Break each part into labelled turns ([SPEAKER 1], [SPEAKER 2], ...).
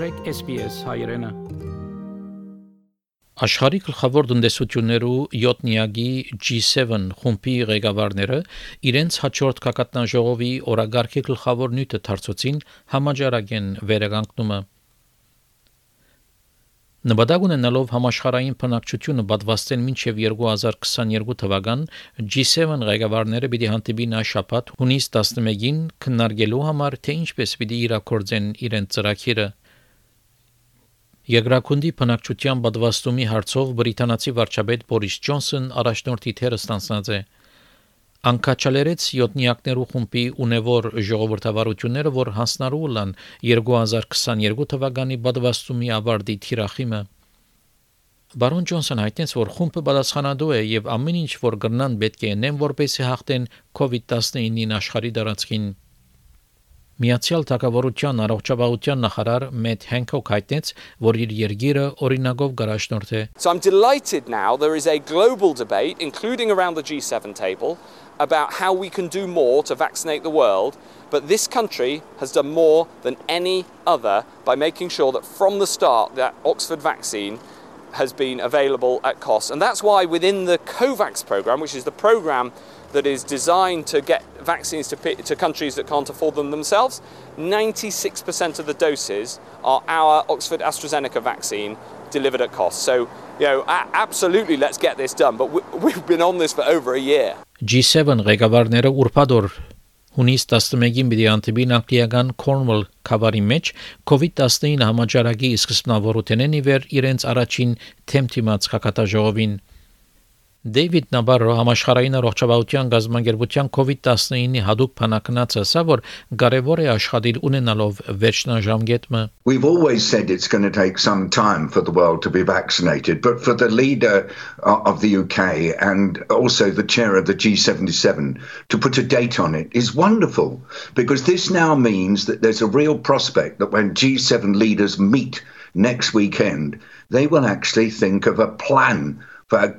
[SPEAKER 1] մտրեք SPS հայրենը։
[SPEAKER 2] Աշխարհի գլխավոր տնտեսություններու 7-նյակի G7 խումբի ղեկավարները իրենց հաջորդ կակատնաժողովի օրագարկի գլխավոր նյութը դարձուցին համաճարակեն վերականգնումը Նպատակ ունենալով համաշխարհային բնակչությունը պատվաստեն մինչև 2022 թվական G7 ղեկավարները պիտի հանդիպին այս շաբաթ հունիս 11-ին քննարկելու համար թե ինչպես պիտի իրակորձեն իրենց ծրագիրը Եգրակունդի բնակչության պատվաստումի հարցով բրիտանացի վարչապետ Բորիս Ջոնսոն առաջնորդի թերը ստանցնած է. Անկաչալերեց 7-նյակներու խումբի ունևոր ժողովրդավարությունները, որ հասնարու լան 2022 թվականի բադվաստումի ավարտի թիրախիմը Բարոն Ջոնսոն հայտնեց, որ խումբը պատասխանատու է եւ ամեն ինչ որ գրնան պետք է նեմ որպեսի հաղթեն COVID-19-ին աշխարհի դարածքին Միացյալ Թագավորության առողջապահության նախարար Մեթ Հենքոք հայտնեց, որ իր երգիրը օրինակով գարաշնորթ է
[SPEAKER 3] So I'm delighted now there is a global debate including around the G7 table about how we can do more to vaccinate the world, but this country has done more than any other by making sure that from the start that Oxford vaccine has been available at cost. And that's why within the COVAX program, which is the program that is designed to get vaccines to, to countries that can't afford them themselves, 96% of the doses are our Oxford AstraZeneca vaccine delivered at cost. So, you know, absolutely let's get this done. But we, have been on this for over a year.
[SPEAKER 2] G7 ղեկավարները ուրբաթ հունիս 11-ին պիտի անտիբին անգլիական Cornwall խավարի մեջ COVID-19 համաճարակի սկզբնավորությունն իվեր իրենց առաջին թեմթիմաց հակատաժողովին Դեյվիդ Նաբարո համաշխարհային առողջապահության COVID-19 հadoop փանակնած ասա, որ կարևոր է աշխատել ունենալով վերջնաժամկետը։
[SPEAKER 4] We've always said it's going to take some time for the world to be vaccinated, but for the leader uh, of the UK and also the chair of the G77 to put a date on it is wonderful because this now means that there's a real prospect that when G7 leaders meet next weekend, they will actually think of a plan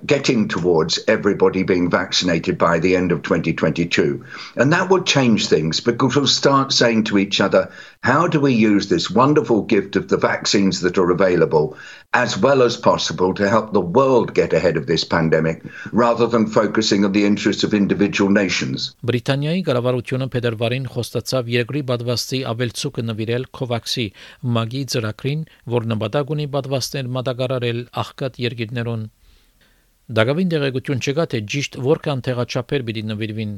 [SPEAKER 4] getting towards everybody being vaccinated by the end of 2022. And that will change things because we'll start saying to each other, how do we use this wonderful gift of the vaccines that are available as well as possible to help the world get ahead of this pandemic rather than focusing on the interests of individual nations.
[SPEAKER 2] Բրիտանիայի կառավարությունը փետրվարին խոստացավ երկրի բադվաստի ավելցուկը նվիրել COVAX-ի մագի ծրագրին, որ նպատակ ունի բադվաստներ մատակարարել աղքատ երկրներուն Դակավին դեղեցություն չկա թե ճիշտ որքան տեղաչափեր պիտի նվիրվին։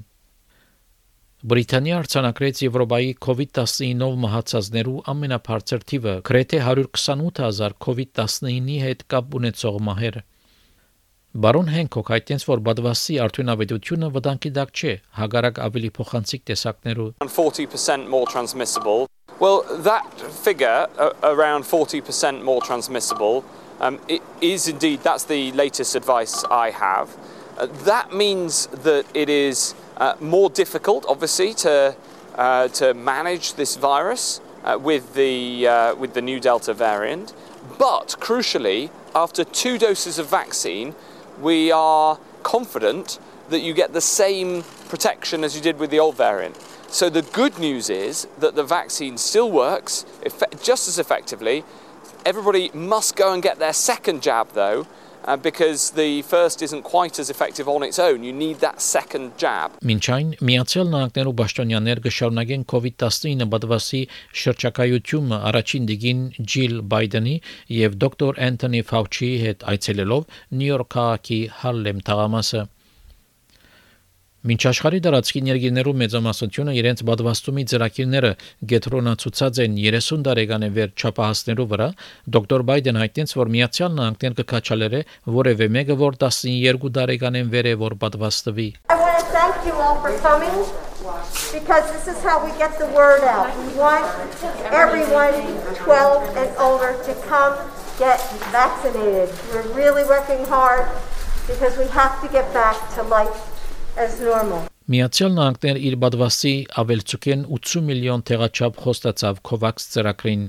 [SPEAKER 2] Բրիտանիա արցանակրեց Եվրոպայի COVID-19-ով մահացածներու ամենաբարձր թիվը՝ գրեթե 128000 COVID-19-ի հետ կապ ունեցող մահեր։ Բարոն Հենքոք հայտնեց, որ բադվասի արդյունավետությունը վտանգի տակ չէ, հագարակ ավելի փոխանցիկ տեսակներու
[SPEAKER 3] 40% more transmissible. Well, that figure around 40% more transmissible Um, it is indeed, that's the latest advice I have. Uh, that means that it is uh, more difficult, obviously, to, uh, to manage this virus uh, with, the, uh, with the new Delta variant. But crucially, after two doses of vaccine, we are confident that you get the same protection as you did with the old variant. So the good news is that the vaccine still works just as effectively Everybody must go and get their second jab though. Uh, because the first isn't quite as effective on its own. You need that second jab.
[SPEAKER 2] Մինչայն Միացյալ Նահանգներու պաշտոնյաներ կշարունակեն COVID-19 պատվասի շրջակայությունը առաջին դիգին Ջիլ Բայդենի եւ դոկտոր Անթոնի Ֆաուչիի հետ այցելելով Նյու Յորք քաղաքի Հարլեմ թաղամասը Մինչ աշխարհի դարածքի ներգիներու մեծամասնությունը իրենց բադվաստումի ծրագիրները գետրոնացուցած են 30 տարեկան վեր չափահասներու վրա, դոկտոր Բայդեն հայտնեց, որ Միացյալ Նահանգներն կկաչալերը որևէ մեկը, որ 12 տարեկանեն վեր է որ բադվաստվի։
[SPEAKER 5] thank you all for coming because this is how we get the word out. We want everyone 12 and older to come get vaccinated. We're really working hard because we have to get back to life as normal.
[SPEAKER 2] Միացյալ Նահանգներ իր բադվասի ավելցուկեն 80 միլիոն տեղաչափ խոստացավ COVAX ծրագրին։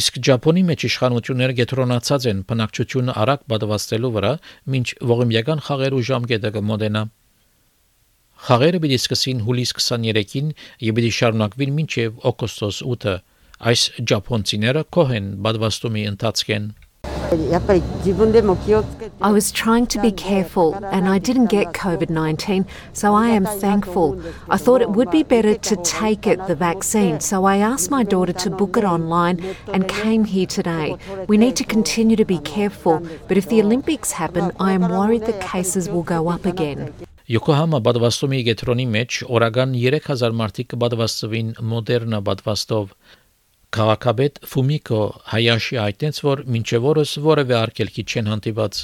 [SPEAKER 2] Իսկ Ճապոնի մեջ իշխանությունները գետրոնացած են բնակչությունը արագ բադվաստելու վրա, ինչ ողիմյական խաղերու ժամկետը կմոտենա։ Խաղերը պիտի սկսին հուլիս 23-ին եւ պիտի շարունակվին մինչեւ օգոստոս 8-ը։ Այս ճապոնցիները կողեն բադվաստումի ընթացքեն
[SPEAKER 1] やっぱり自分でも気をつけて
[SPEAKER 6] I was trying to be careful and I didn't get COVID 19, so I am thankful. I thought it would be better to take it, the vaccine, so I asked my daughter to book it online and came here today. We need to continue to be careful, but if the Olympics happen, I am worried the cases will go up again.
[SPEAKER 2] Յոկոհամա բադվաստումի գետրոնի մեջ օրական 3000 մարդիկ կբադվաստվին մոդեռնա բադվաստով Քաղաքապետ Ֆումիկո Հայաշի այդտենց որ մինչև օրս որևէ արգելքի չեն հանդիպած։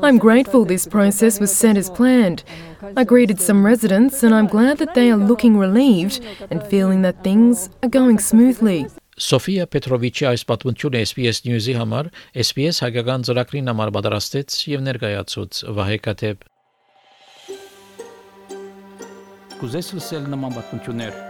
[SPEAKER 7] I'm grateful this process was set as planned. I greeted some residents and I'm glad that they are looking relieved and feeling that things are going smoothly.
[SPEAKER 2] Սոֆիա Պետրովիչի այս պատմությունը SPS News-ի համար SPS հայկական ծրագրին համար պատրաստեց եւ ներկայացուց Վահե Կաթեփ։ Կուզես լսել նման պատմություններ